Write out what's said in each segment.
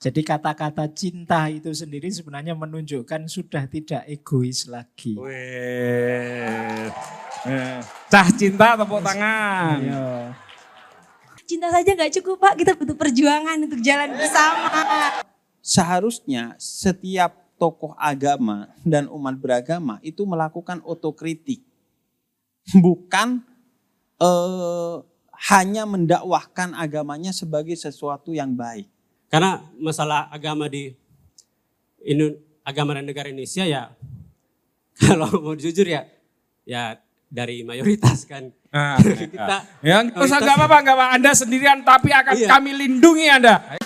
Jadi kata-kata cinta itu sendiri sebenarnya menunjukkan sudah tidak egois lagi. Wih. Eh, Cah cinta tepuk tangan. Iya. Cinta saja nggak cukup Pak, kita butuh perjuangan untuk jalan bersama. Seharusnya setiap tokoh agama dan umat beragama itu melakukan otokritik. Bukan eh, hanya mendakwahkan agamanya sebagai sesuatu yang baik. Karena masalah agama di agama dan negara Indonesia ya kalau mau jujur ya ya dari mayoritas kan. Nah, Kita ya usah nggak apa-apa nggak apa Anda sendirian tapi akan Iya. kami lindungi Anda.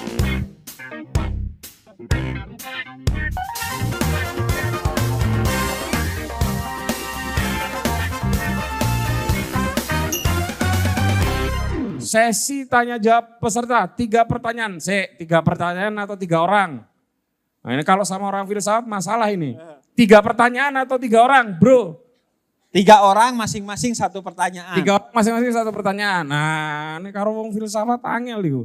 Sesi tanya jawab peserta, tiga pertanyaan. Se, tiga pertanyaan atau tiga orang? Nah ini kalau sama orang filsafat masalah ini. Tiga pertanyaan atau tiga orang, bro? Tiga orang masing-masing satu pertanyaan. Tiga orang masing-masing satu pertanyaan. Nah, ini karo wong filsafat angel iku.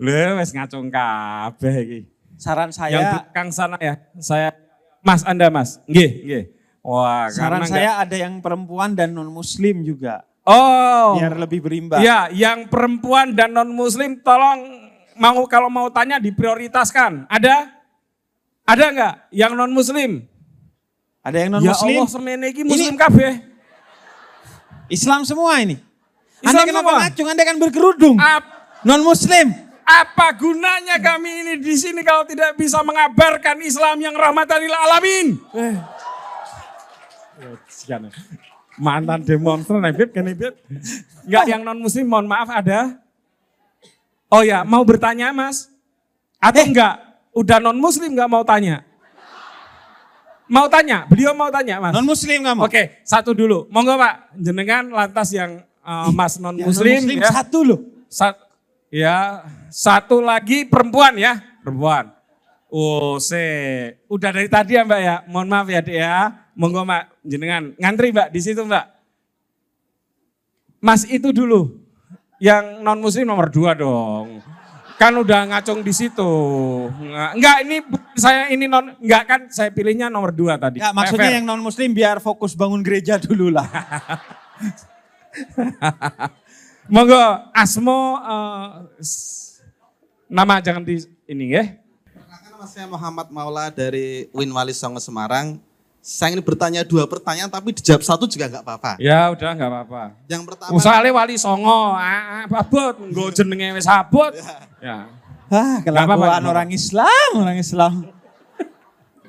Lho wis ngacung kabeh iki. Saran Yang saya, belakang sana ya. Saya Mas Anda Mas. Nggih, nggih. Wah, saran saya ada yang perempuan dan non muslim juga, Oh. biar lebih berimbang. Iya, yang perempuan dan non muslim tolong mau kalau mau tanya diprioritaskan. Ada? Ada nggak yang non muslim? Ada yang non Ya muslim, Allah semene iki muslim kabeh. Islam semua ini. Islam anda kenapa semua? ngacung? Anda kan berkerudung. Ap- Non muslim. Apa gunanya kami ini di sini kalau tidak bisa mengabarkan Islam yang rahmatan lil alamin? Eh. Mantan demonstran nih, Bib, kene, Bib. Enggak yang non muslim, mohon maaf ada. Oh ya, mau bertanya Mas? Atau enggak? Udah non muslim enggak mau tanya? Mau tanya? Beliau mau tanya Mas? Non muslim kamu. Oke, satu dulu. Monggo Pak, jenengan lantas yang eh, Mas non muslim, non-muslim ya. satu loh. Sa- ya, satu lagi perempuan ya, perempuan. Oh, se. Udah dari tadi ya Mbak ya. Mohon maaf ya Dek ya. Monggo Mbak, jenengan ngantri Mbak di situ Mbak. Mas itu dulu. Yang non muslim nomor dua dong. Kan udah ngacung di situ. Enggak, enggak ini saya ini non enggak kan saya pilihnya nomor dua tadi. Ya, maksudnya Fair. yang non muslim biar fokus bangun gereja dulu lah. Monggo Asmo eh, s- nama jangan di ini ya. Perkenalkan nama saya Muhammad Maula dari Winwali Songo Semarang. Saya ingin bertanya dua pertanyaan tapi dijawab satu juga nggak apa-apa. Ya udah nggak apa-apa. Yang pertama, Usale wali songo, ah, ah, abot, nggo jenenge wis abot. Ya. Ah, Nggak apa-apa, kelakuan orang Islam, orang Islam.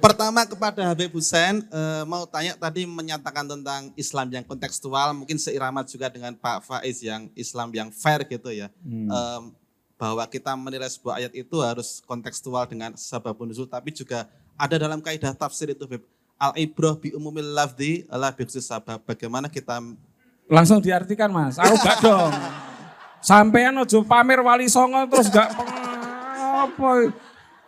pertama kepada Habib Hussein eh, mau tanya tadi menyatakan tentang Islam yang kontekstual, mungkin seirama juga dengan Pak Faiz yang Islam yang fair gitu ya. Em, bahwa kita menilai sebuah ayat itu harus kontekstual dengan sababun nuzul, tapi juga ada dalam kaidah tafsir itu Habib. Al ibrah bi umumil lafzi ala bi sabab. Bagaimana kita Langsung diartikan mas, aku gak dong. Sampean ojo pamer wali songo terus gak apa.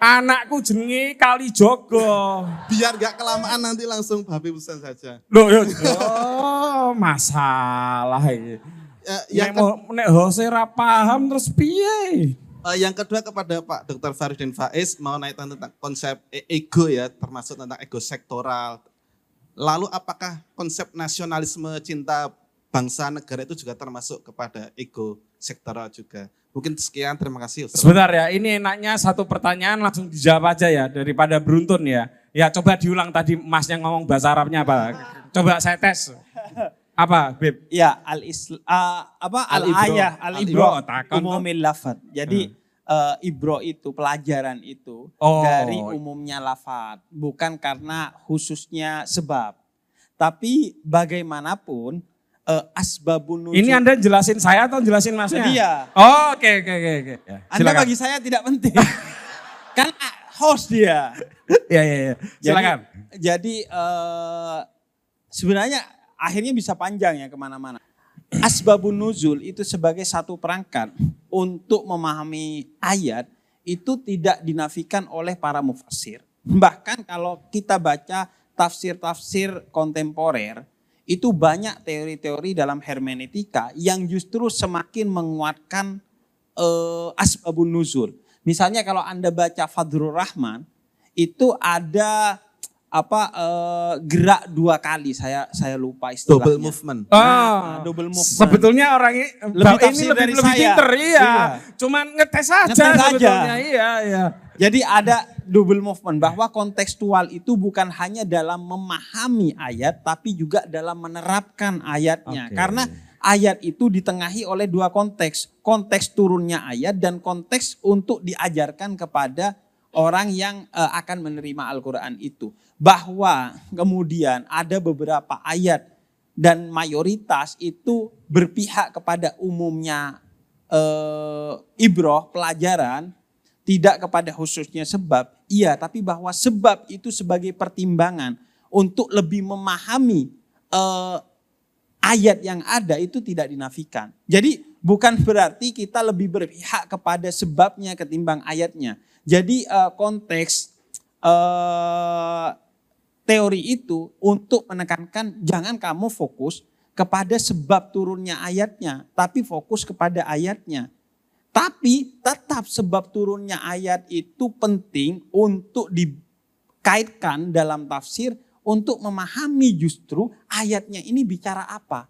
Anakku jenenge Kali Jogo. biar gak kelamaan nanti langsung Habib Hussein saja. Loh, yo, oh, masalah ini. Ya, Yang yang, mau nek Hose ra paham terus piye? Eh, yang kedua kepada Pak Dr. Faridin Faiz mau naik tentang konsep e- ego ya, termasuk tentang ego sektoral. Lalu apakah konsep nasionalisme cinta bangsa negara itu juga termasuk kepada ego sektoral juga? Mungkin sekian, terima kasih. Ustaz. Sebentar ya, ini enaknya satu pertanyaan langsung dijawab aja ya daripada beruntun ya. Ya coba diulang tadi Mas yang ngomong bahasa Arabnya apa? Coba saya tes. Apa, Beb? Ya, al isl apa al ayah al ibro takon. umumil lafat. Jadi eh, ibro itu pelajaran itu Oh. dari umumnya lafat, bukan karena khususnya sebab. Tapi bagaimanapun eh, asbabun nuzul. Ini Anda jelasin saya atau jelasin Masnya? Dia. Oh, oke oke oke. Ya, Anda silakan. bagi saya tidak penting. kan host dia. Ya ya ya. Silakan. Jadi, jadi eh, sebenarnya akhirnya bisa panjang ya ke mana-mana. Asbabun nuzul itu sebagai satu perangkat untuk memahami ayat itu tidak dinafikan oleh para mufassir. Bahkan kalau kita baca tafsir-tafsir kontemporer, itu banyak teori-teori dalam hermeneutika yang justru semakin menguatkan eh, asbabun nuzul. Misalnya kalau Anda baca Fadlur Rahman, itu ada apa eh, gerak dua kali saya saya lupa istilahnya. Double movement. Oh, Nah, double movement. sebetulnya orang ini Lebih ini lebih, dari lebih saya. pinter, iya. Iya. Cuman ngetes aja Ngetes aja. sebetulnya, iya, iya. Jadi ada double movement bahwa kontekstual itu bukan hanya dalam memahami ayat tapi juga dalam menerapkan ayatnya. Oke. Karena ayat itu ditengahi oleh dua konteks. Konteks turunnya ayat dan konteks untuk diajarkan kepada orang yang eh, akan menerima Al-Qur'an itu. Bahwa kemudian ada beberapa ayat dan mayoritas itu berpihak kepada umumnya eh, ibroh pelajaran tidak kepada khususnya sebab, iya, tapi bahwa sebab itu sebagai pertimbangan untuk lebih memahami eh, ayat yang ada itu tidak dinafikan. Jadi bukan berarti kita lebih berpihak kepada sebabnya ketimbang ayatnya. Jadi eh, konteks eh, teori itu untuk menekankan jangan kamu fokus kepada sebab turunnya ayatnya, tapi fokus kepada ayatnya. Tapi tetap sebab turunnya ayat itu penting untuk dikaitkan dalam tafsir untuk memahami justru ayatnya ini bicara apa.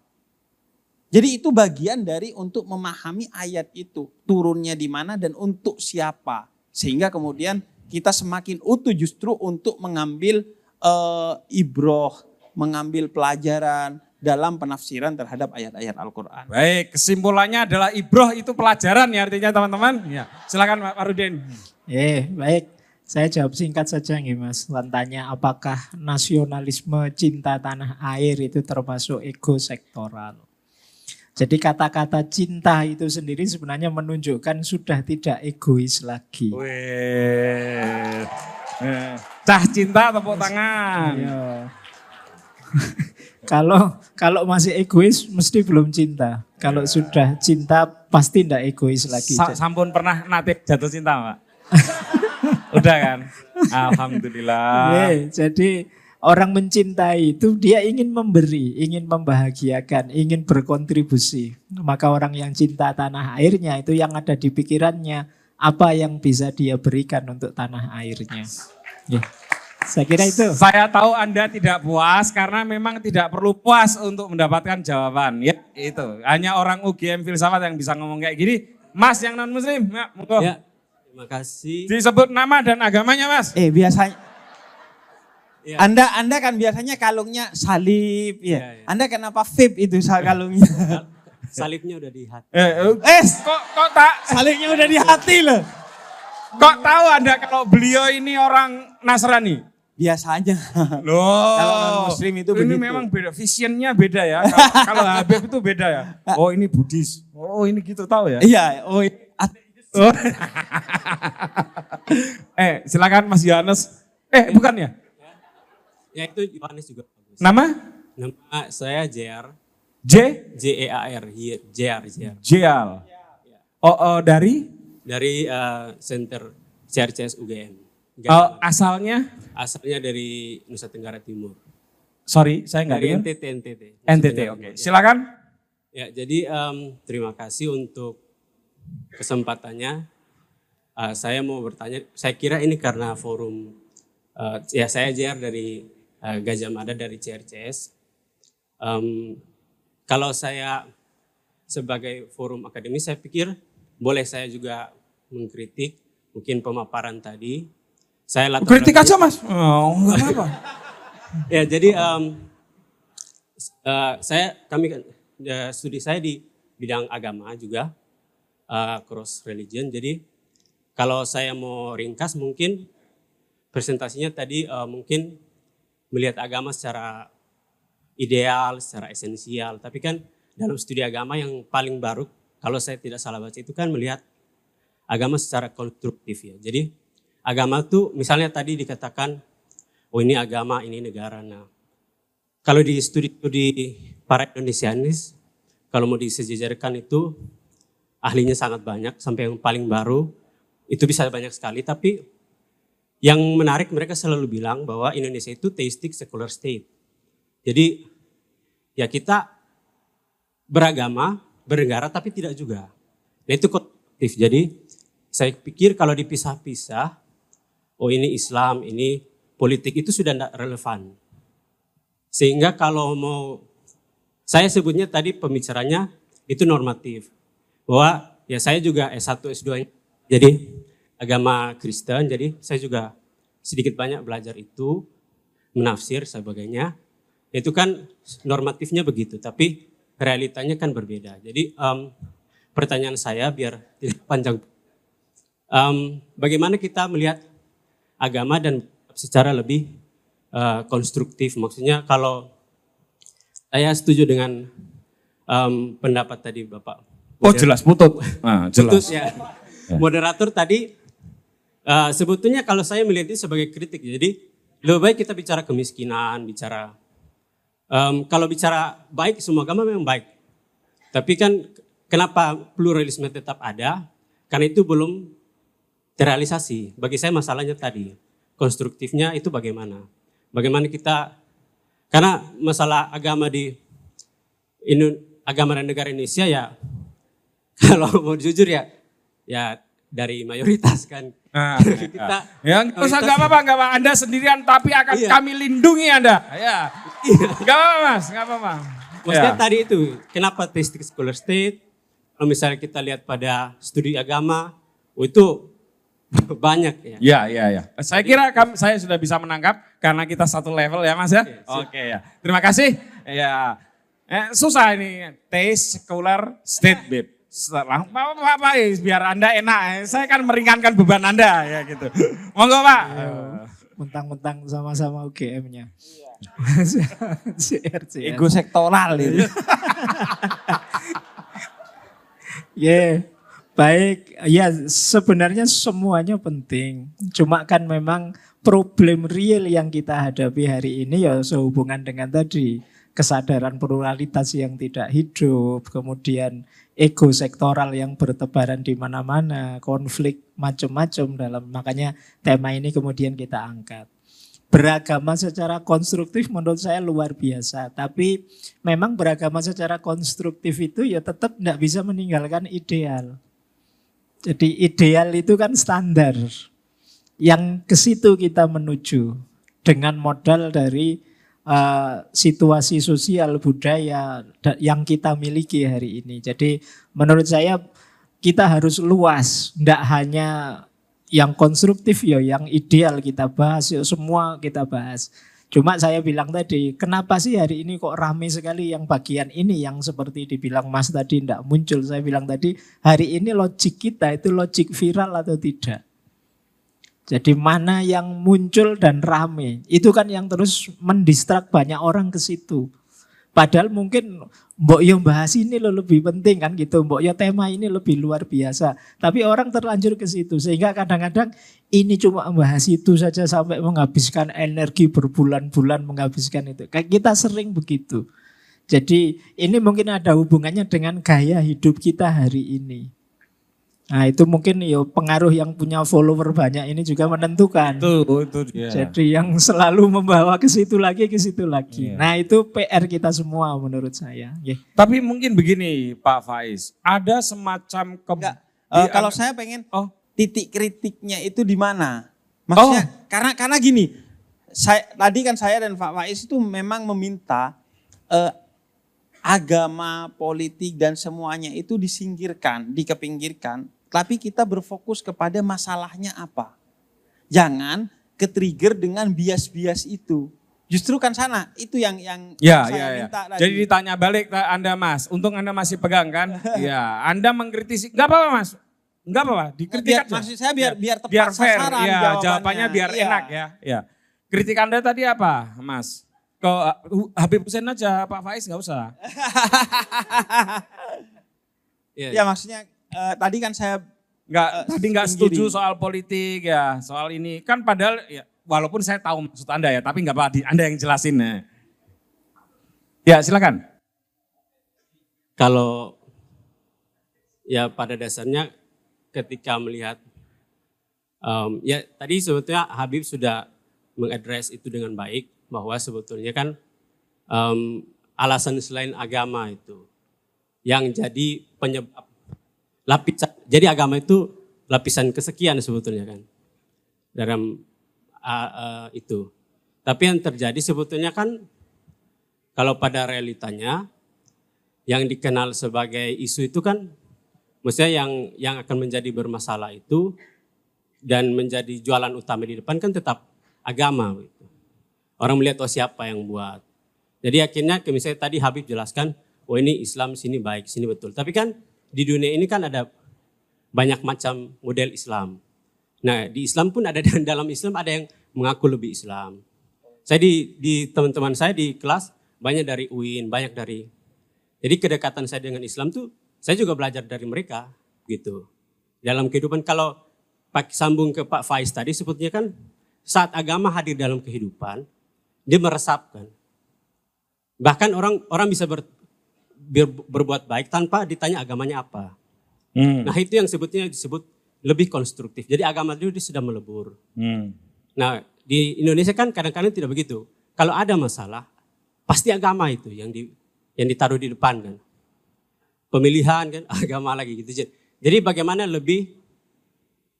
Jadi itu bagian dari untuk memahami ayat itu turunnya di mana dan untuk siapa. Sehingga kemudian kita semakin utuh justru untuk mengambil eh, ibroh, mengambil pelajaran dalam penafsiran terhadap ayat-ayat Al-Quran. Baik, kesimpulannya adalah ibroh itu pelajaran ya artinya teman-teman. Ya, silakan Pak Farudin. Eh, baik. Saya jawab singkat saja nih Mas. Lantanya apakah nasionalisme cinta tanah air itu termasuk ego sektoral? Jadi kata-kata cinta itu sendiri sebenarnya menunjukkan sudah tidak egois lagi. Wih. Eh, Cah cinta tepuk tangan. Iya. Kalau kalau masih egois mesti belum cinta. Kalau sudah cinta pasti tidak egois lagi. Sa- sampun pernah nate jatuh cinta, Pak? Udah kan? Alhamdulillah. Ye, jadi orang mencintai itu dia ingin memberi, ingin membahagiakan, ingin berkontribusi. Maka orang yang cinta tanah airnya itu yang ada di pikirannya apa yang bisa dia berikan untuk tanah airnya. Ya. Saya kira itu. Saya tahu Anda tidak puas karena memang tidak perlu puas untuk mendapatkan jawaban. Ya, itu. Hanya orang UGM filsafat yang bisa ngomong kayak gini. Mas yang non muslim, ya, monggo. Ya, terima kasih. Disebut nama dan agamanya, Mas. Eh biasanya Ya. Anda Anda kan biasanya kalungnya salib ya. Ya, ya. Anda kenapa vape itu sal- kalungnya? Salibnya udah di hati. Eh, eh, eh, kok kok tak salibnya udah di hati loh. kok tahu Anda kalau beliau ini orang Nasrani? Biasanya. Loh, Kalau non-muslim itu ini begitu. memang beda, visionnya beda ya. Kalau, kalau Habib itu beda ya. Oh ini Buddhis. Oh ini gitu tahu ya. Iya, oh at- Oh. eh silakan Mas Yohanes. Eh bukan ya? Ya itu Yohanes juga bagus. Nama? Nama saya JR, J J E A R, Hi- JR, JR. Jal. Oh, oh dari? Dari eh, Center CRCS UGM. Oh, asalnya? Asalnya dari Nusa Tenggara Timur. Sorry, saya nggak dengar. NTT, NTT. NTT, oke. Timur, ya. Silakan. Ya, jadi em, terima kasih untuk kesempatannya. Eh, saya mau bertanya, saya kira ini karena forum, eh, ya saya JR dari eh, Gajah Mada dari CRCS. Em, kalau saya sebagai forum akademis, saya pikir boleh saya juga mengkritik mungkin pemaparan tadi. Saya latar Kritik aja mas. Oh, nggak apa-apa. Ya jadi em, eh, saya kami eh, studi saya di bidang agama juga eh, cross religion. Jadi kalau saya mau ringkas mungkin presentasinya tadi eh, mungkin melihat agama secara ideal, secara esensial. Tapi kan dalam studi agama yang paling baru kalau saya tidak salah baca itu kan melihat agama secara konstruktif ya. Jadi agama tuh misalnya tadi dikatakan oh ini agama, ini negara. Nah, kalau di studi-studi para Indonesianis, kalau mau disejajarkan itu ahlinya sangat banyak, sampai yang paling baru itu bisa banyak sekali. Tapi yang menarik mereka selalu bilang bahwa Indonesia itu theistic secular state. Jadi ya kita beragama, bernegara tapi tidak juga. Nah itu konstruktif. Jadi saya pikir kalau dipisah-pisah, oh ini Islam, ini politik itu sudah tidak relevan. Sehingga kalau mau, saya sebutnya tadi pembicaranya itu normatif. Bahwa ya saya juga S1, S2, jadi agama Kristen, jadi saya juga sedikit banyak belajar itu, menafsir sebagainya. Itu kan normatifnya begitu, tapi realitanya kan berbeda. Jadi um, pertanyaan saya biar tidak panjang um, bagaimana kita melihat agama dan secara lebih uh, konstruktif. Maksudnya kalau saya setuju dengan um, pendapat tadi Bapak. Oh jelas putut. Nah, jelas. Putus ya. Moderator tadi uh, sebetulnya kalau saya melihat ini sebagai kritik. Jadi lebih baik kita bicara kemiskinan, bicara um, kalau bicara baik semua agama memang baik. Tapi kan kenapa pluralisme tetap ada? Karena itu belum terrealisasi. Bagi saya masalahnya tadi, konstruktifnya itu bagaimana? Bagaimana kita, karena masalah agama di agama dan negara Indonesia ya, kalau mau jujur ya, ya dari mayoritas kan. Nah, kita ya, nggak usah nggak apa-apa, nggak apa Anda sendirian, tapi akan Iya. kami lindungi Anda. Ya, nggak apa-apa mas, nggak apa-apa. Maksudnya Ya. tadi itu, kenapa teistic scholar state? Kalau misalnya kita lihat pada studi agama, oh itu banyak ya. Ya, ya, ya. Saya kira kami, saya sudah bisa menangkap karena kita satu level ya Mas ya. Oke ya. Terima kasih. Ya. Eh, susah ini taste secular state bib. Setelah apa, eh, biar Anda enak. eh. Saya kan meringankan beban Anda ya gitu. Monggo Pak. Mentang-mentang sama-sama UGM-nya. CR. Ego sektoral itu. Ya, baik. Ya, sebenarnya semuanya penting. Cuma kan memang problem real yang kita hadapi hari ini ya sehubungan dengan tadi kesadaran pluralitas yang tidak hidup, kemudian ego sektoral yang bertebaran di mana-mana, konflik macam-macam dalam makanya tema ini kemudian kita angkat. Beragama secara konstruktif menurut saya luar biasa, tapi memang beragama secara konstruktif itu ya tetap tidak bisa meninggalkan ideal. Jadi ideal itu kan standar yang ke situ kita menuju dengan modal dari uh, situasi sosial budaya da- yang kita miliki hari ini. Jadi menurut saya kita harus luas, tidak hanya yang konstruktif ya, yang ideal kita bahas, ya semua kita bahas. Cuma saya bilang tadi, kenapa sih hari ini kok rame sekali yang bagian ini yang seperti dibilang Mas tadi tidak muncul. Saya bilang tadi, hari ini logik kita itu logik viral atau tidak. Jadi mana yang muncul dan rame, itu kan yang terus mendistrak banyak orang ke situ. Padahal mungkin mbok yo bahas ini lo lebih penting kan gitu, mbok yo tema ini lebih luar biasa. Tapi orang terlanjur ke situ sehingga kadang-kadang ini cuma membahas itu saja sampai menghabiskan energi berbulan-bulan menghabiskan itu. Kayak kita sering begitu. Jadi ini mungkin ada hubungannya dengan gaya hidup kita hari ini. Nah itu mungkin yo pengaruh yang punya follower banyak ini juga menentukan. Itu itu dia. Jadi yang selalu membawa ke situ lagi ke situ lagi. Iya. Nah itu PR kita semua menurut saya. Nggih. Tapi mungkin begini Pak Faiz, ada semacam ke Enggak. di- Eh, kalau saya pengen oh titik kritiknya itu di mana? Maksudnya karena karena gini, saya tadi kan saya dan Pak Faiz itu memang meminta eh, agama, politik dan semuanya itu disingkirkan, dikepinggirkan, tapi kita berfokus kepada masalahnya apa. Jangan ke-trigger dengan bias-bias itu. Justru kan sana itu yang yang Ya, saya ya, ya. minta tadi. Jadi ditanya balik ke Anda Mas, untung Anda masih pegang kan? ya, Anda mengkritisi, nggak apa-apa Mas, nggak apa-apa, dikritik biar, aja. maksud saya biar Ya. biar tepat biar fair, sasaran ya, jawabannya. jawabannya biar Iya. enak ya. ya. Kritik Anda tadi apa, Mas? Ke uh, Habib Hussein aja, Pak Faiz nggak usah. Iya, Ya maksudnya eh, tadi kan saya Nggak, Eh, tadi nggak setuju soal politik ya, soal ini. Kan padahal ya, walaupun saya tahu maksud Anda ya, tapi nggak apa Anda yang jelasin. ya. Ya silakan. Kalau ya pada dasarnya ketika melihat um, ya tadi sebetulnya Habib sudah mengadres itu dengan baik bahwa sebetulnya kan um, alasan selain agama itu yang jadi penyebab lapisan jadi agama itu lapisan kesekian sebetulnya kan dalam uh, uh, itu. Tapi yang terjadi sebetulnya kan kalau pada realitanya yang dikenal sebagai isu itu kan maksudnya yang yang akan menjadi bermasalah itu dan menjadi jualan utama di depan kan tetap agama. Gitu. Orang melihat oh siapa yang buat. Jadi akhirnya misalnya tadi Habib jelaskan, oh ini Islam sini baik, sini betul. Tapi kan di dunia ini kan ada banyak macam model Islam. Nah di Islam pun ada dalam Islam ada yang mengaku lebih Islam. Saya di, di teman-teman saya di kelas banyak dari UIN, banyak dari. Jadi kedekatan saya dengan Islam tuh saya juga belajar dari mereka gitu. Dalam kehidupan kalau Pak sambung ke Pak Faiz tadi sebetulnya kan saat agama hadir dalam kehidupan dia meresapkan. Bahkan orang orang bisa ber, ber, berbuat baik tanpa ditanya agamanya apa. Hmm. Nah itu yang sebetulnya disebut lebih konstruktif. Jadi agama itu sudah melebur. Hmm. Nah di Indonesia kan kadang-kadang tidak begitu. Kalau ada masalah, pasti agama itu yang di yang ditaruh di depan kan. Pemilihan kan agama lagi gitu. Jadi bagaimana lebih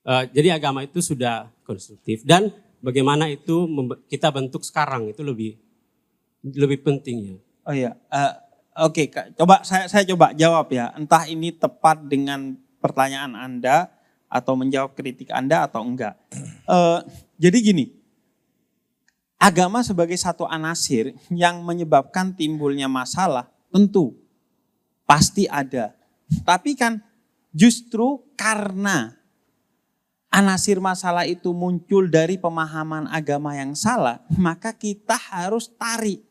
uh, jadi agama itu sudah konstruktif dan bagaimana itu kita bentuk sekarang itu lebih lebih pentingnya. Oh iya, uh, oke, okay. coba saya saya coba jawab ya. Entah ini tepat dengan pertanyaan Anda atau menjawab kritik Anda atau enggak. Uh, jadi gini, agama sebagai satu anasir yang menyebabkan timbulnya masalah tentu pasti ada. Tapi kan justru karena anasir masalah itu muncul dari pemahaman agama yang salah, maka kita harus tarik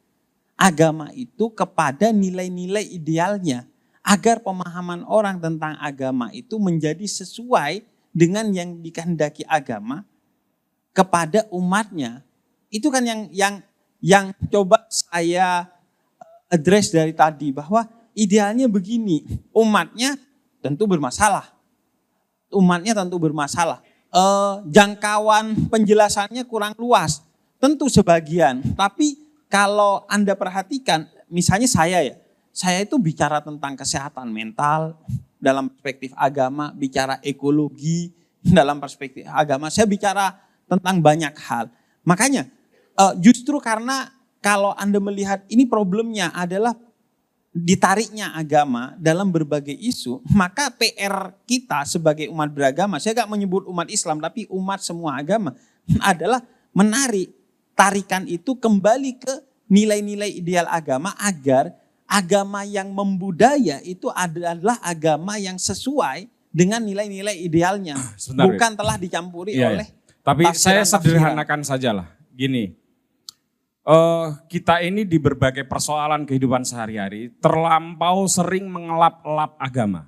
agama itu kepada nilai-nilai idealnya agar pemahaman orang tentang agama itu menjadi sesuai dengan yang dikehendaki agama kepada umatnya itu kan yang yang yang coba saya eh, address dari tadi bahwa idealnya begini, umatnya tentu bermasalah. Umatnya tentu bermasalah. E, jangkauan penjelasannya kurang luas, tentu sebagian. Tapi kalau Anda perhatikan, misalnya saya ya, saya itu bicara tentang kesehatan mental dalam perspektif agama, bicara ekologi dalam perspektif agama, saya bicara tentang banyak hal. Makanya uh, justru karena kalau Anda melihat ini problemnya adalah ditariknya agama dalam berbagai isu, maka PR kita sebagai umat beragama, saya gak menyebut umat Islam, tapi umat semua agama, adalah menarik tarikan itu kembali ke nilai-nilai ideal agama agar agama yang membudaya itu adalah agama yang sesuai dengan nilai-nilai idealnya, Sebentar, bukan telah dicampuri iya, oleh. Iya. Tapi saya sederhanakan sajalah, gini uh, kita ini di berbagai persoalan kehidupan sehari-hari terlampau sering mengelap-elap agama.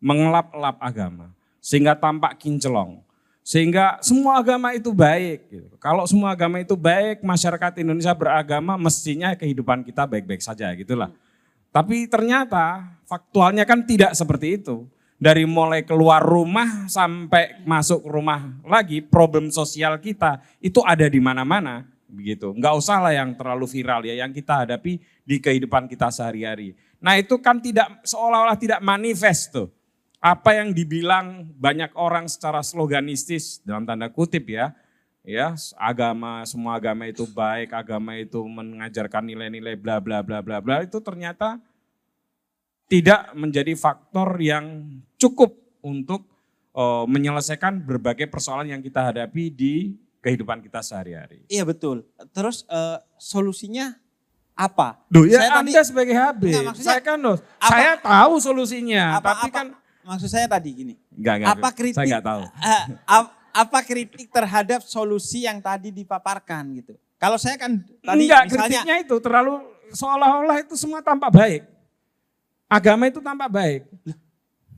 Mengelap-elap agama. Sehingga tampak kinclong. Sehingga semua agama itu baik. Gitu. Kalau semua agama itu baik, masyarakat Indonesia beragama mestinya kehidupan kita baik-baik saja gitulah. Tapi ternyata faktualnya kan tidak seperti itu. Dari mulai keluar rumah sampai masuk rumah lagi, problem sosial kita itu ada di mana-mana begitu. Enggak usah lah yang terlalu viral ya, yang kita hadapi di kehidupan kita sehari-hari. Nah itu kan tidak seolah-olah tidak manifest tuh. Apa yang dibilang banyak orang secara sloganistis dalam tanda kutip ya, ya agama semua agama itu baik, agama itu mengajarkan nilai-nilai bla bla bla bla bla itu ternyata tidak menjadi faktor yang cukup untuk uh, menyelesaikan berbagai persoalan yang kita hadapi di kehidupan kita sehari-hari. Iya betul. Terus uh, solusinya apa? Duh, ya saya Anda tadi, sebagai Habib, enggak, saya kan loh, apa, saya tahu solusinya, apa, tapi apa, kan maksud saya tadi gini. Enggak, enggak, apa kritik? Saya enggak tahu. Uh, apa kritik terhadap solusi yang tadi dipaparkan gitu? Kalau saya kan tadi enggak, misalnya kritiknya itu terlalu seolah-olah itu semua tampak baik. Agama itu tampak baik.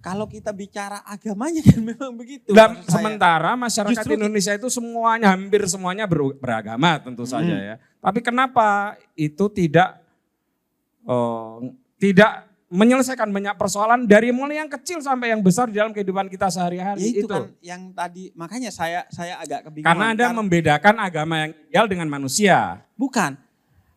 Kalau kita bicara agamanya kan memang begitu. Dan sementara masyarakat Justru Indonesia itu semuanya hampir semuanya ber, beragama tentu hmm. saja ya. Tapi kenapa itu tidak uh, tidak menyelesaikan banyak persoalan dari mulai yang kecil sampai yang besar di dalam kehidupan kita sehari-hari ya itu, itu kan yang tadi makanya saya saya agak kebingungan. Karena Anda karena, membedakan agama yang ideal dengan manusia. Bukan.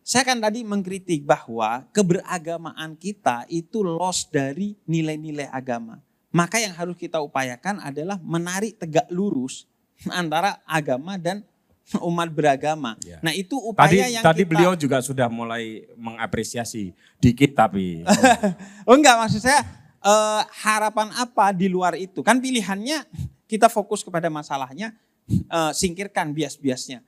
Saya kan tadi mengkritik bahwa keberagamaan kita itu loss dari nilai-nilai agama. maka yang harus kita upayakan adalah menarik tegak lurus antara agama dan umat beragama. Ya. Nah itu upaya Tadi yang tadi kita, beliau juga sudah mulai mengapresiasi dikit tapi oh enggak maksud saya eh, harapan apa di luar itu? Kan pilihannya kita fokus kepada masalahnya, eh, singkirkan bias-biasnya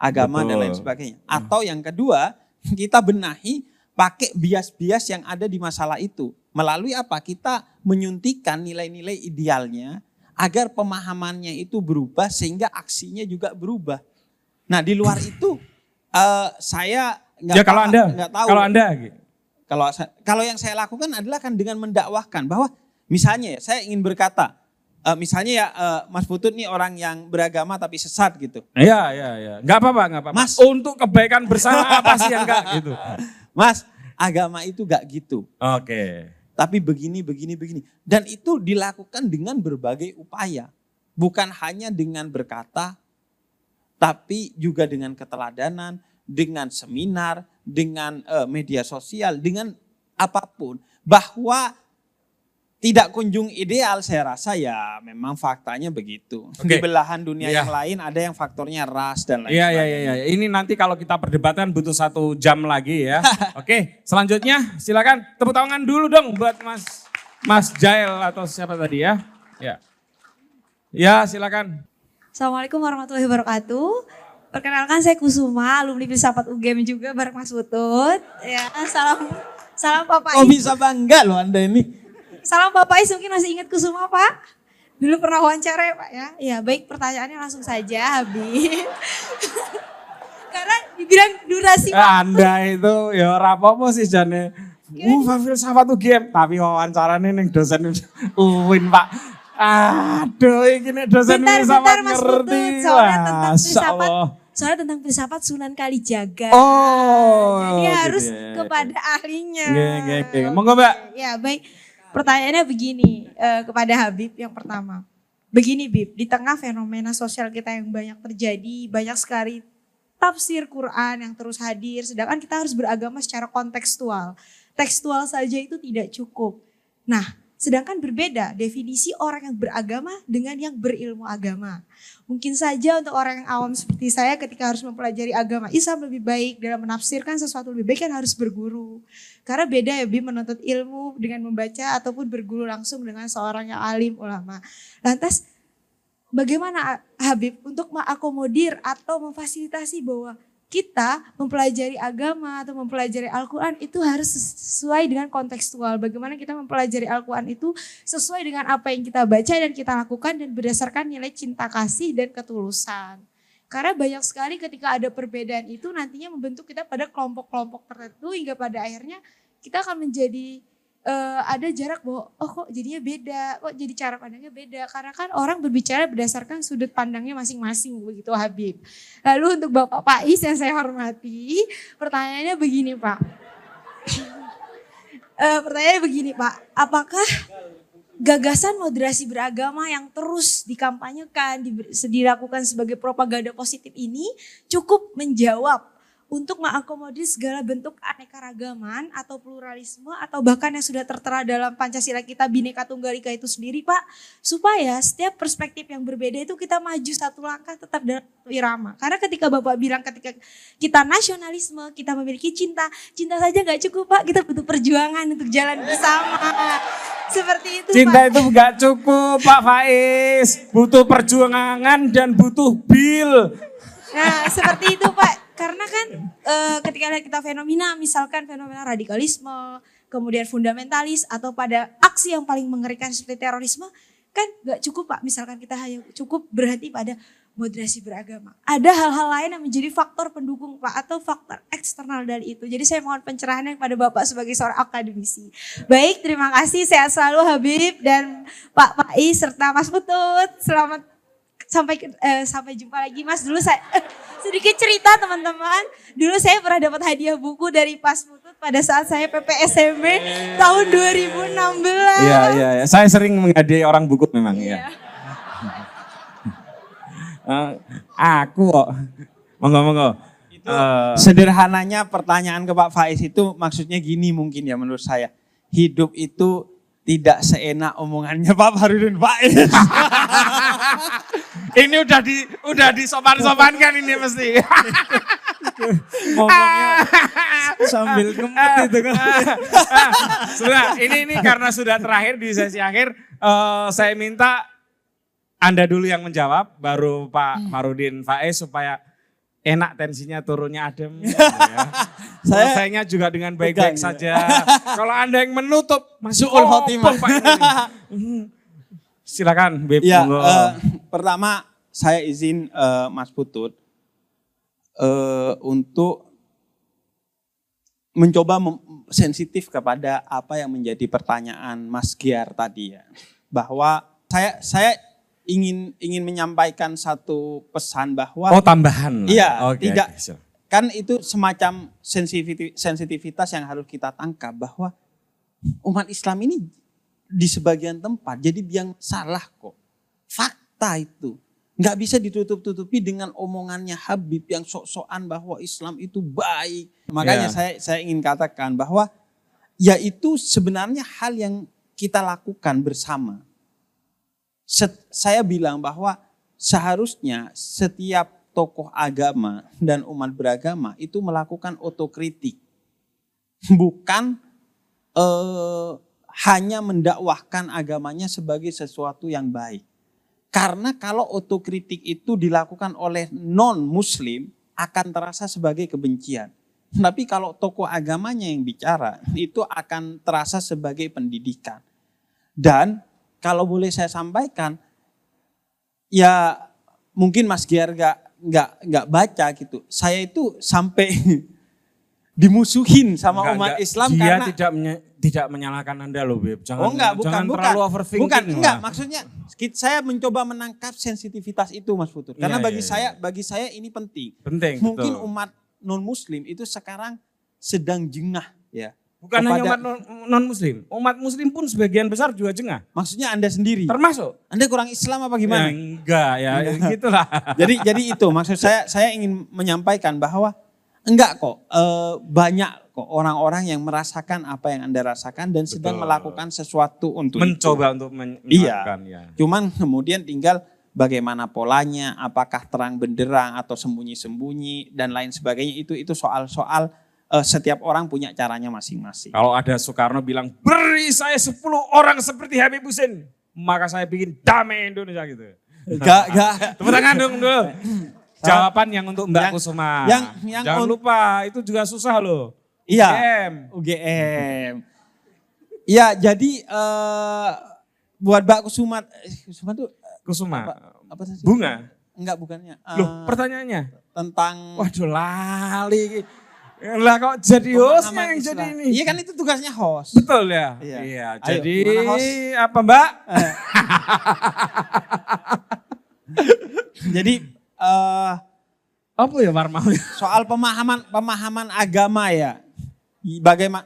agama dan Betul. lain sebagainya. Atau yang kedua kita benahi pakai bias-bias yang ada di masalah itu. Melalui apa? Kita menyuntikkan nilai-nilai idealnya agar pemahamannya itu berubah sehingga aksinya juga berubah. Nah di luar itu eh, saya nggak ya kalau anda nggak tahu. kalau anda gitu. Kalau kalau yang saya lakukan adalah kan dengan mendakwahkan bahwa misalnya ya saya ingin berkata, eh, misalnya ya eh, Mas Putut nih orang yang beragama tapi sesat gitu. Iya iya iya nggak apa-apa nggak apa-apa. Mas. untuk kebaikan bersama apa sih yang enggak gitu. Mas, agama itu gak gitu. Oke. Tapi begini, begini, begini. Dan itu dilakukan dengan berbagai upaya. Bukan hanya dengan berkata, tapi juga dengan keteladanan, dengan seminar, dengan eh, media sosial, dengan apa pun. Bahwa tidak kunjung ideal saya rasa ya memang faktanya begitu. Di Oke. belahan dunia Iya. yang lain ada yang faktornya ras dan lain Iya iya sebagainya. iya. Ini nanti kalau kita perdebatkan butuh satu jam lagi ya. Oke, selanjutnya silakan tepuk tangan dulu dong buat Mas Mas Jael atau siapa tadi ya? Ya. Ya silakan. Assalamualaikum warahmatullahi wabarakatuh. Perkenalkan saya Kusuma, alumni filsafat UGM juga bareng Mas Putut. Ya, salam salam Pak Oh bisa bangga loh anda ini. Salam Pak Pais, mungkin masih ingat Kusuma Pak? Dulu pernah wawancara ya Pak ya. Ya baik pertanyaannya langsung saja Habib. Karena dibilang durasi. Anda itu ya ora apa-apa sih jane. Uh, filsafat game, tapi wawancarane ning dosen UIN, Pak. Aduh, iki nih dosen Bentar, filsafat bentar Mas ngerti. Putut. Soalnya tentang filsafat, Allah. soalnya tentang filsafat Sunan Kalijaga. Oh, Jadi gitu harus ya. kepada ahlinya. Nggih, nggih, nggih. Monggo, Mbak. Ya baik. Pertanyaannya begini eh, kepada Habib yang pertama. Begini Bib, di tengah fenomena sosial kita yang banyak terjadi, banyak sekali tafsir Quran yang terus hadir, sedangkan kita harus beragama secara kontekstual. Tekstual saja itu tidak cukup. Nah, sedangkan berbeda definisi orang yang beragama dengan yang berilmu agama. Mungkin saja untuk orang yang awam seperti saya ketika harus mempelajari agama Islam lebih baik dalam menafsirkan sesuatu lebih baik kan harus berguru. Karena beda ya Bim menuntut ilmu dengan membaca ataupun berguru langsung dengan seorang yang alim ulama. Lantas bagaimana Habib untuk mengakomodir atau memfasilitasi bahwa kita mempelajari agama atau mempelajari Al-Quran itu harus sesuai dengan kontekstual. Bagaimana kita mempelajari Al-Quran itu sesuai dengan apa yang kita baca dan kita lakukan dan berdasarkan nilai cinta kasih dan ketulusan. Karena banyak sekali ketika ada perbedaan itu nantinya membentuk kita pada kelompok-kelompok tertentu hingga pada akhirnya kita akan menjadi eh, ada jarak bahwa oh kok jadinya beda, kok jadi cara pandangnya beda. Karena kan orang berbicara berdasarkan sudut pandangnya masing-masing begitu Habib. Lalu untuk Bapak Pais yang saya hormati, pertanyaannya begini Pak. Eh, pertanyaannya begini Pak, apakah gagasan moderasi beragama yang terus dikampanyekan, di- dilakukan sebagai propaganda positif ini cukup menjawab untuk mengakomodir segala bentuk anekaragaman atau pluralisme atau bahkan yang sudah tertera dalam Pancasila kita Bhinneka Tunggal Ika itu sendiri Pak supaya setiap perspektif yang berbeda itu kita maju satu langkah tetap dalam irama karena ketika Bapak bilang ketika kita nasionalisme kita memiliki cinta cinta saja nggak cukup Pak kita butuh perjuangan untuk jalan bersama seperti itu Cinta Pak itu enggak cukup, Pak Faiz. Butuh perjuangan dan butuh bil. Nah, seperti itu Pak. Karena kan eh, ketika kita fenomena, misalkan fenomena radikalisme, kemudian fundamentalis, atau pada aksi yang paling mengerikan seperti terorisme, kan gak cukup Pak. Misalkan kita hanya cukup berhenti pada moderasi beragama. Ada hal-hal lain yang menjadi faktor pendukung Pak, atau faktor eksternal dari itu. Jadi saya mohon pencerahannya kepada Bapak sebagai seorang akademisi. Baik, terima kasih. Sehat selalu Habib dan Pak Pais serta Mas Putut. Selamat sampai eh, sampai jumpa lagi Mas. Dulu saya sedikit cerita teman-teman. Dulu saya pernah dapat hadiah buku dari Pas Putut pada saat saya PPSMB tahun 2016. Iya, iya, iya. Saya sering menghadiahi orang buku memang, Iya. ya. Eh, aku kok. Monggo, monggo. Eh, Sederhananya pertanyaan ke Pak Faiz itu maksudnya gini mungkin ya menurut saya. Hidup itu tidak seenak omongannya Pak Farudin Faiz. Ini udah di udah disopan-sopankan ini mesti. Ngomongnya sambil ngempet itu kan. sudah, ini ini karena sudah terakhir di sesi akhir, eh, saya minta Anda dulu yang menjawab, baru Pak Marudin Faiz supaya enak tensinya turunnya adem. ya. Saya- Selesainya juga dengan baik-baik Tegang, saja. Kalau Anda yang menutup, masuk. Pak ini. Silakan, Beb. Ya, eh, pertama saya izin eh, Mas Putut eh, untuk mencoba sensitif kepada apa yang menjadi pertanyaan Mas Giar tadi ya, bahwa saya saya ingin ingin menyampaikan satu pesan bahwa oh, tambahan. Iya, Oke, tidak. kan itu semacam sensitivitas yang harus kita tangkap bahwa umat Islam ini di sebagian tempat jadi yang salah kok. Fakta itu. Nggak bisa ditutup-tutupi dengan omongannya Habib yang sok-sokan bahwa Islam itu baik. Makanya Ya. saya saya ingin katakan bahwa ya itu sebenarnya hal yang kita lakukan bersama. Set- saya bilang bahwa seharusnya setiap tokoh agama dan umat beragama itu melakukan otokritik. Bukan eh, hanya mendakwahkan agamanya sebagai sesuatu yang baik. Karena kalau otokritik itu dilakukan oleh non-muslim akan terasa sebagai kebencian. Tapi kalau tokoh agamanya yang bicara itu akan terasa sebagai pendidikan. Dan kalau boleh saya sampaikan, ya mungkin Mas Giar nggak nggak nggak baca gitu. Saya itu sampai dimusuhin sama Enggak, umat enggak. Islam Dia karena tidak menye- tidak menyalahkan Anda loh, Beb. Jangan, oh enggak bukan jangan bukan terlalu overthinking. bukan lah. enggak maksudnya saya mencoba menangkap sensitivitas itu Mas Putur karena Iya, bagi iya, saya iya. bagi saya ini penting. Penting, Mungkin betul. umat non muslim itu sekarang sedang jengah ya. Bukan hanya kepada- umat non muslim, umat muslim pun sebagian besar juga jengah. Maksudnya Anda sendiri. Termasuk Anda kurang Islam apa Ya, gimana? enggak ya, gitulah. jadi jadi itu maksud saya saya ingin menyampaikan bahwa enggak kok eh, banyak kok orang-orang yang merasakan apa yang Anda rasakan dan sedang Betul. melakukan sesuatu untuk Mencoba itu. untuk men- Iya. ya. Cuman kemudian tinggal bagaimana polanya, apakah terang benderang atau sembunyi-sembunyi dan lain sebagainya itu itu soal-soal eh, setiap orang punya caranya masing-masing. Kalau ada Soekarno bilang, beri saya 10 orang seperti Habib Hussein, maka saya bikin damai Indonesia gitu. Enggak, enggak. Tepuk tangan dong dulu. Jawaban yang untuk Mbak Yang- Kusuma. yang- yang Jangan lupa, itu juga susah loh. Iya. UGM. UGM. Iya, jadi eh, buat Mbak Kusuma, eh, Kusuma tuh Kusuma. apa, apa sih? Bunga. Enggak bukannya. Eh, Loh, pertanyaannya. tentang Waduh lali. Lah kok jadi hostnya yang jadi ini. Iya kan itu tugasnya host. Betul ya? Iya. Ayo, jadi host? apa mbak? Jadi eh Apa ya Warma? soal pemahaman pemahaman agama ya. Bagaimana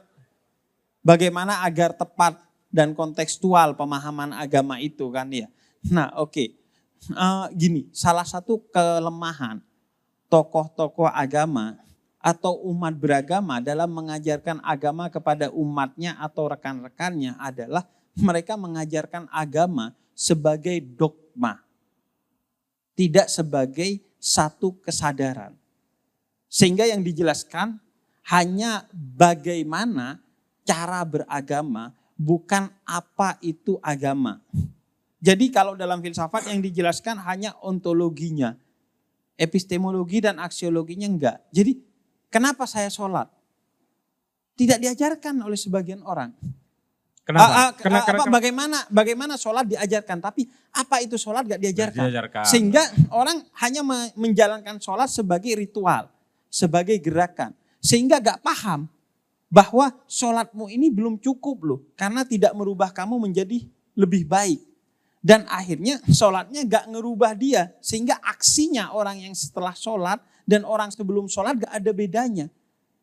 bagaimana agar tepat dan kontekstual pemahaman agama itu kan ya. Nah, oke. Eh, gini, salah satu kelemahan tokoh-tokoh agama atau umat beragama dalam mengajarkan agama kepada umatnya atau rekan-rekannya adalah mereka mengajarkan agama sebagai dogma. Tidak sebagai satu kesadaran. Sehingga yang dijelaskan hanya bagaimana cara beragama, bukan apa itu agama. Jadi kalau dalam filsafat yang dijelaskan hanya ontologinya, epistemologi dan aksiologinya enggak. Jadi kenapa saya sholat? Tidak diajarkan oleh sebagian orang. Kenapa? Ah, ah, Kena- ah, kena- apa, kena- bagaimana bagaimana sholat diajarkan, tapi apa itu sholat gak diajarkan. diajarkan. Sehingga orang hanya me- menjalankan sholat sebagai ritual, sebagai gerakan. Sehingga gak paham bahwa sholatmu ini belum cukup loh, karena tidak merubah kamu menjadi lebih baik. Dan akhirnya sholatnya gak ngerubah dia, sehingga aksinya orang yang setelah sholat dan orang sebelum sholat gak ada bedanya.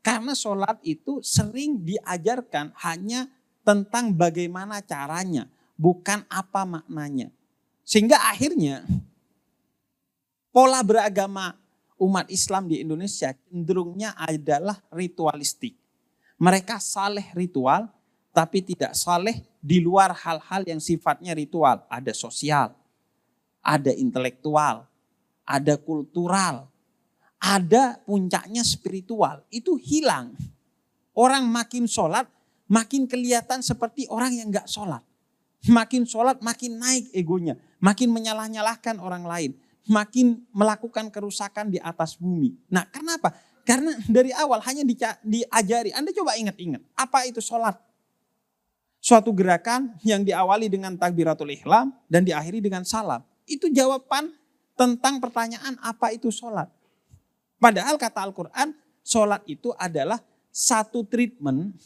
Karena sholat itu sering diajarkan hanya tentang bagaimana caranya, bukan apa maknanya. Sehingga akhirnya pola beragama umat Islam di Indonesia cenderungnya adalah ritualistik. Mereka saleh ritual tapi tidak saleh di luar hal-hal yang sifatnya ritual. Ada sosial, ada intelektual, ada kultural, ada puncaknya spiritual. Itu hilang. Orang makin sholat, makin kelihatan seperti orang yang gak sholat. Makin sholat, makin naik egonya. Makin menyalah-nyalahkan orang lain. Makin melakukan kerusakan di atas bumi. Nah kenapa? Karena dari awal hanya diajari. Anda coba ingat-ingat. Apa itu sholat? Suatu gerakan yang diawali dengan takbiratul ihlam dan diakhiri dengan salam. Itu jawaban tentang pertanyaan apa itu sholat. Padahal kata Al-Quran, sholat itu adalah satu treatment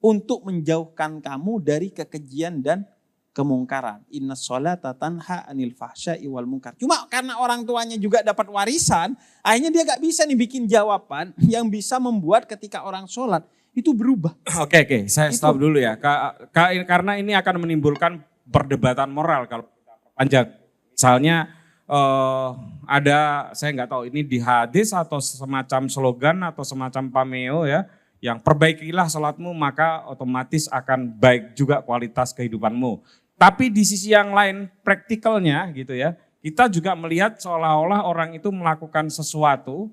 untuk menjauhkan kamu dari kekejian dan kemungkaran. Inna sholata tanha anil fahsya iwal mungkar. Cuma karena orang tuanya juga dapat warisan, akhirnya dia gak bisa nih bikin jawaban yang bisa membuat ketika orang sholat itu berubah. Oke oke, saya stop dulu ya. Ka, ka, karena ini akan menimbulkan perdebatan moral kalau kita panjang. Misalnya uh, ada saya nggak tahu ini di hadis atau semacam slogan atau semacam pameo ya yang perbaikilah sholatmu maka otomatis akan baik juga kualitas kehidupanmu. Tapi di sisi yang lain praktikalnya gitu ya, kita juga melihat seolah-olah orang itu melakukan sesuatu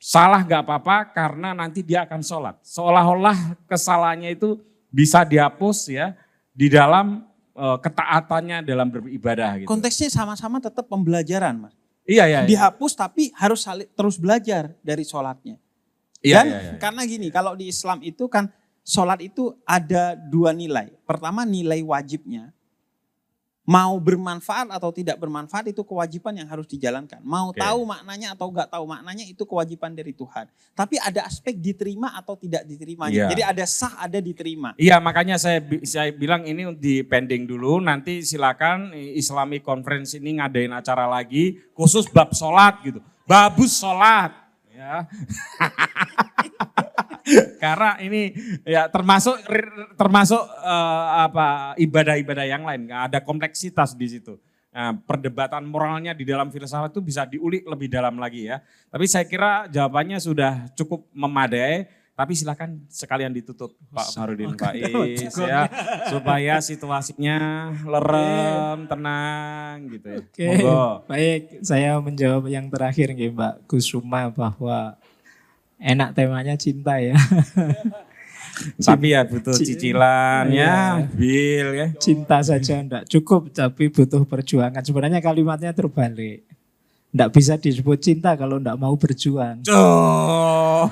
Salah gak apa-apa karena nanti dia akan sholat. Seolah-olah kesalahannya itu bisa dihapus ya di dalam e, ketaatannya dalam beribadah. Gitu. Konteksnya sama-sama tetap pembelajaran mas. Iya, iya, iya. Dihapus tapi harus terus belajar dari sholatnya. Iya, Dan iya, iya. karena gini, kalau di Islam itu kan sholat itu ada dua nilai. Pertama nilai wajibnya, Mau bermanfaat atau tidak bermanfaat itu kewajiban yang harus dijalankan. Mau okay. tahu maknanya atau enggak tahu maknanya itu kewajiban dari Tuhan. Tapi ada aspek diterima atau tidak diterimanya. Yeah. Jadi ada sah, ada diterima. Iya, makanya saya saya bilang ini di pending dulu. Nanti silakan Islamic Conference ini ngadain acara lagi khusus bab sholat gitu. Babus sholat. Ya. Karena ini ya termasuk termasuk uh, apa ibadah-ibadah yang lain, ada kompleksitas di situ. Nah, perdebatan moralnya di dalam filsafat itu bisa diulik lebih dalam lagi ya. Tapi saya kira jawabannya sudah cukup memadai. Tapi silakan sekalian ditutup Pak Marudin Pak Is ya supaya situasinya lerem, tenang gitu ya. Oke. Baik, saya menjawab yang terakhir nih Mbak Kusuma bahwa enak temanya cinta ya. tapi ya butuh cicilan ya, bil ya. Cinta saja enggak cukup tapi butuh perjuangan. Sebenarnya kalimatnya terbalik. Enggak bisa disebut cinta kalau enggak mau berjuang. Oh,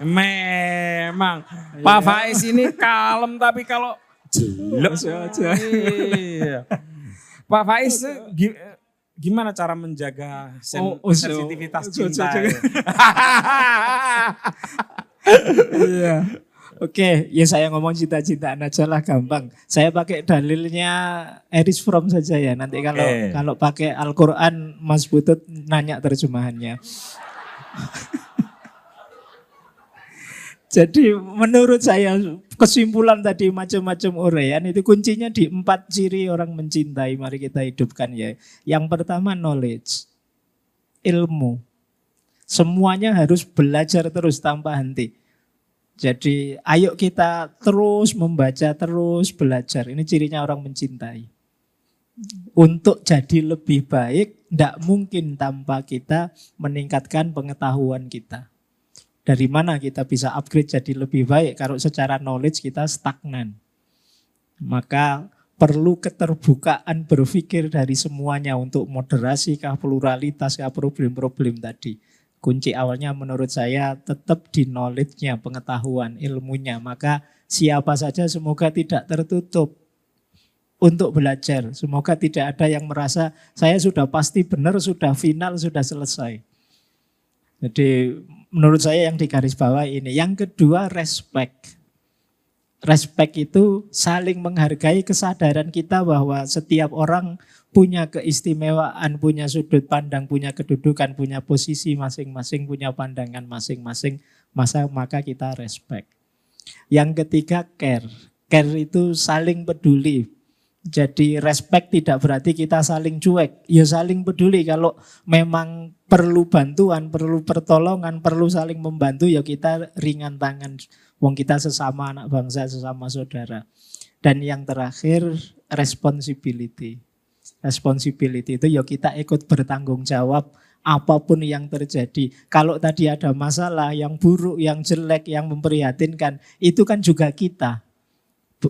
memang Pak Faiz ini kalem tapi kalau jelek saja. Iya. Pak Faiz gimana cara menjaga sen oh, oh, sensitivitas cinta? Iya. Oke, ya saya ngomong cita-citaan aja lah gampang. Saya pakai dalilnya Eris From saja ya. Nanti okay. kalau kalau pakai Al-Qur'an Mas Butut nanya terjemahannya. Jadi menurut saya kesimpulan tadi macam-macam uraian itu kuncinya di empat ciri orang mencintai. Mari kita hidupkan ya. Yang pertama knowledge, ilmu. Semuanya harus belajar terus tanpa henti. Jadi ayo kita terus membaca, terus belajar. Ini cirinya orang mencintai. Untuk jadi lebih baik, tidak mungkin tanpa kita meningkatkan pengetahuan kita. Dari mana kita bisa upgrade jadi lebih baik kalau secara knowledge kita stagnan. Maka perlu keterbukaan berpikir dari semuanya untuk moderasi kah pluralitas kah problem-problem tadi. Kunci awalnya menurut saya tetap di knowledge-nya, pengetahuan, ilmunya. Maka siapa saja semoga tidak tertutup untuk belajar. Semoga tidak ada yang merasa saya sudah pasti benar, sudah final, sudah selesai. Jadi menurut saya yang digaris bawah ini. Yang kedua respect. Respect itu saling menghargai kesadaran kita bahwa setiap orang punya keistimewaan, punya sudut pandang, punya kedudukan, punya posisi masing-masing, punya pandangan masing-masing, masa maka kita respect. Yang ketiga care. Care itu saling peduli. Jadi respect tidak berarti kita saling cuek, ya saling peduli. Kalau memang perlu bantuan, perlu pertolongan, perlu saling membantu, ya kita ringan tangan. Wong kita sesama anak bangsa, sesama saudara. Dan yang terakhir responsibility. Responsibility itu ya kita ikut bertanggung jawab apa pun yang terjadi. Kalau tadi ada masalah yang buruk, yang jelek, yang memprihatinkan, itu kan juga kita.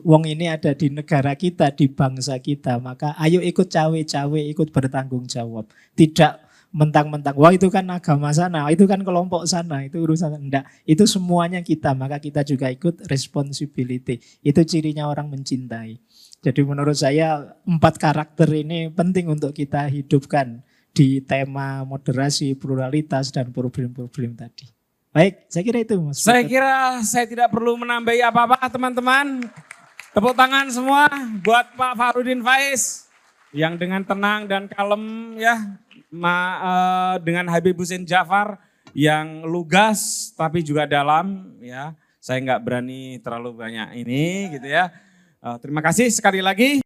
Wong ini ada di negara kita, di bangsa kita. Maka ayo ikut cawe-cawe, ikut bertanggung jawab. Tidak mentang-mentang, wah itu kan agama sana, itu kan kelompok sana, itu urusan enggak. Itu semuanya kita, maka kita juga ikut responsibility. Itu cirinya orang mencintai. Jadi menurut saya empat karakter ini penting untuk kita hidupkan di tema moderasi, pluralitas, dan problem-problem tadi. Baik, saya kira itu Mas. Saya kira saya tidak perlu menambahi apa-apa teman-teman. Tepuk tangan semua buat Pak Farudin Faiz yang dengan tenang dan kalem ya ma, eh, dengan Habib Hussein Jafar yang lugas tapi juga dalam ya. Saya nggak berani terlalu banyak ini gitu ya. Eh, terima kasih sekali lagi.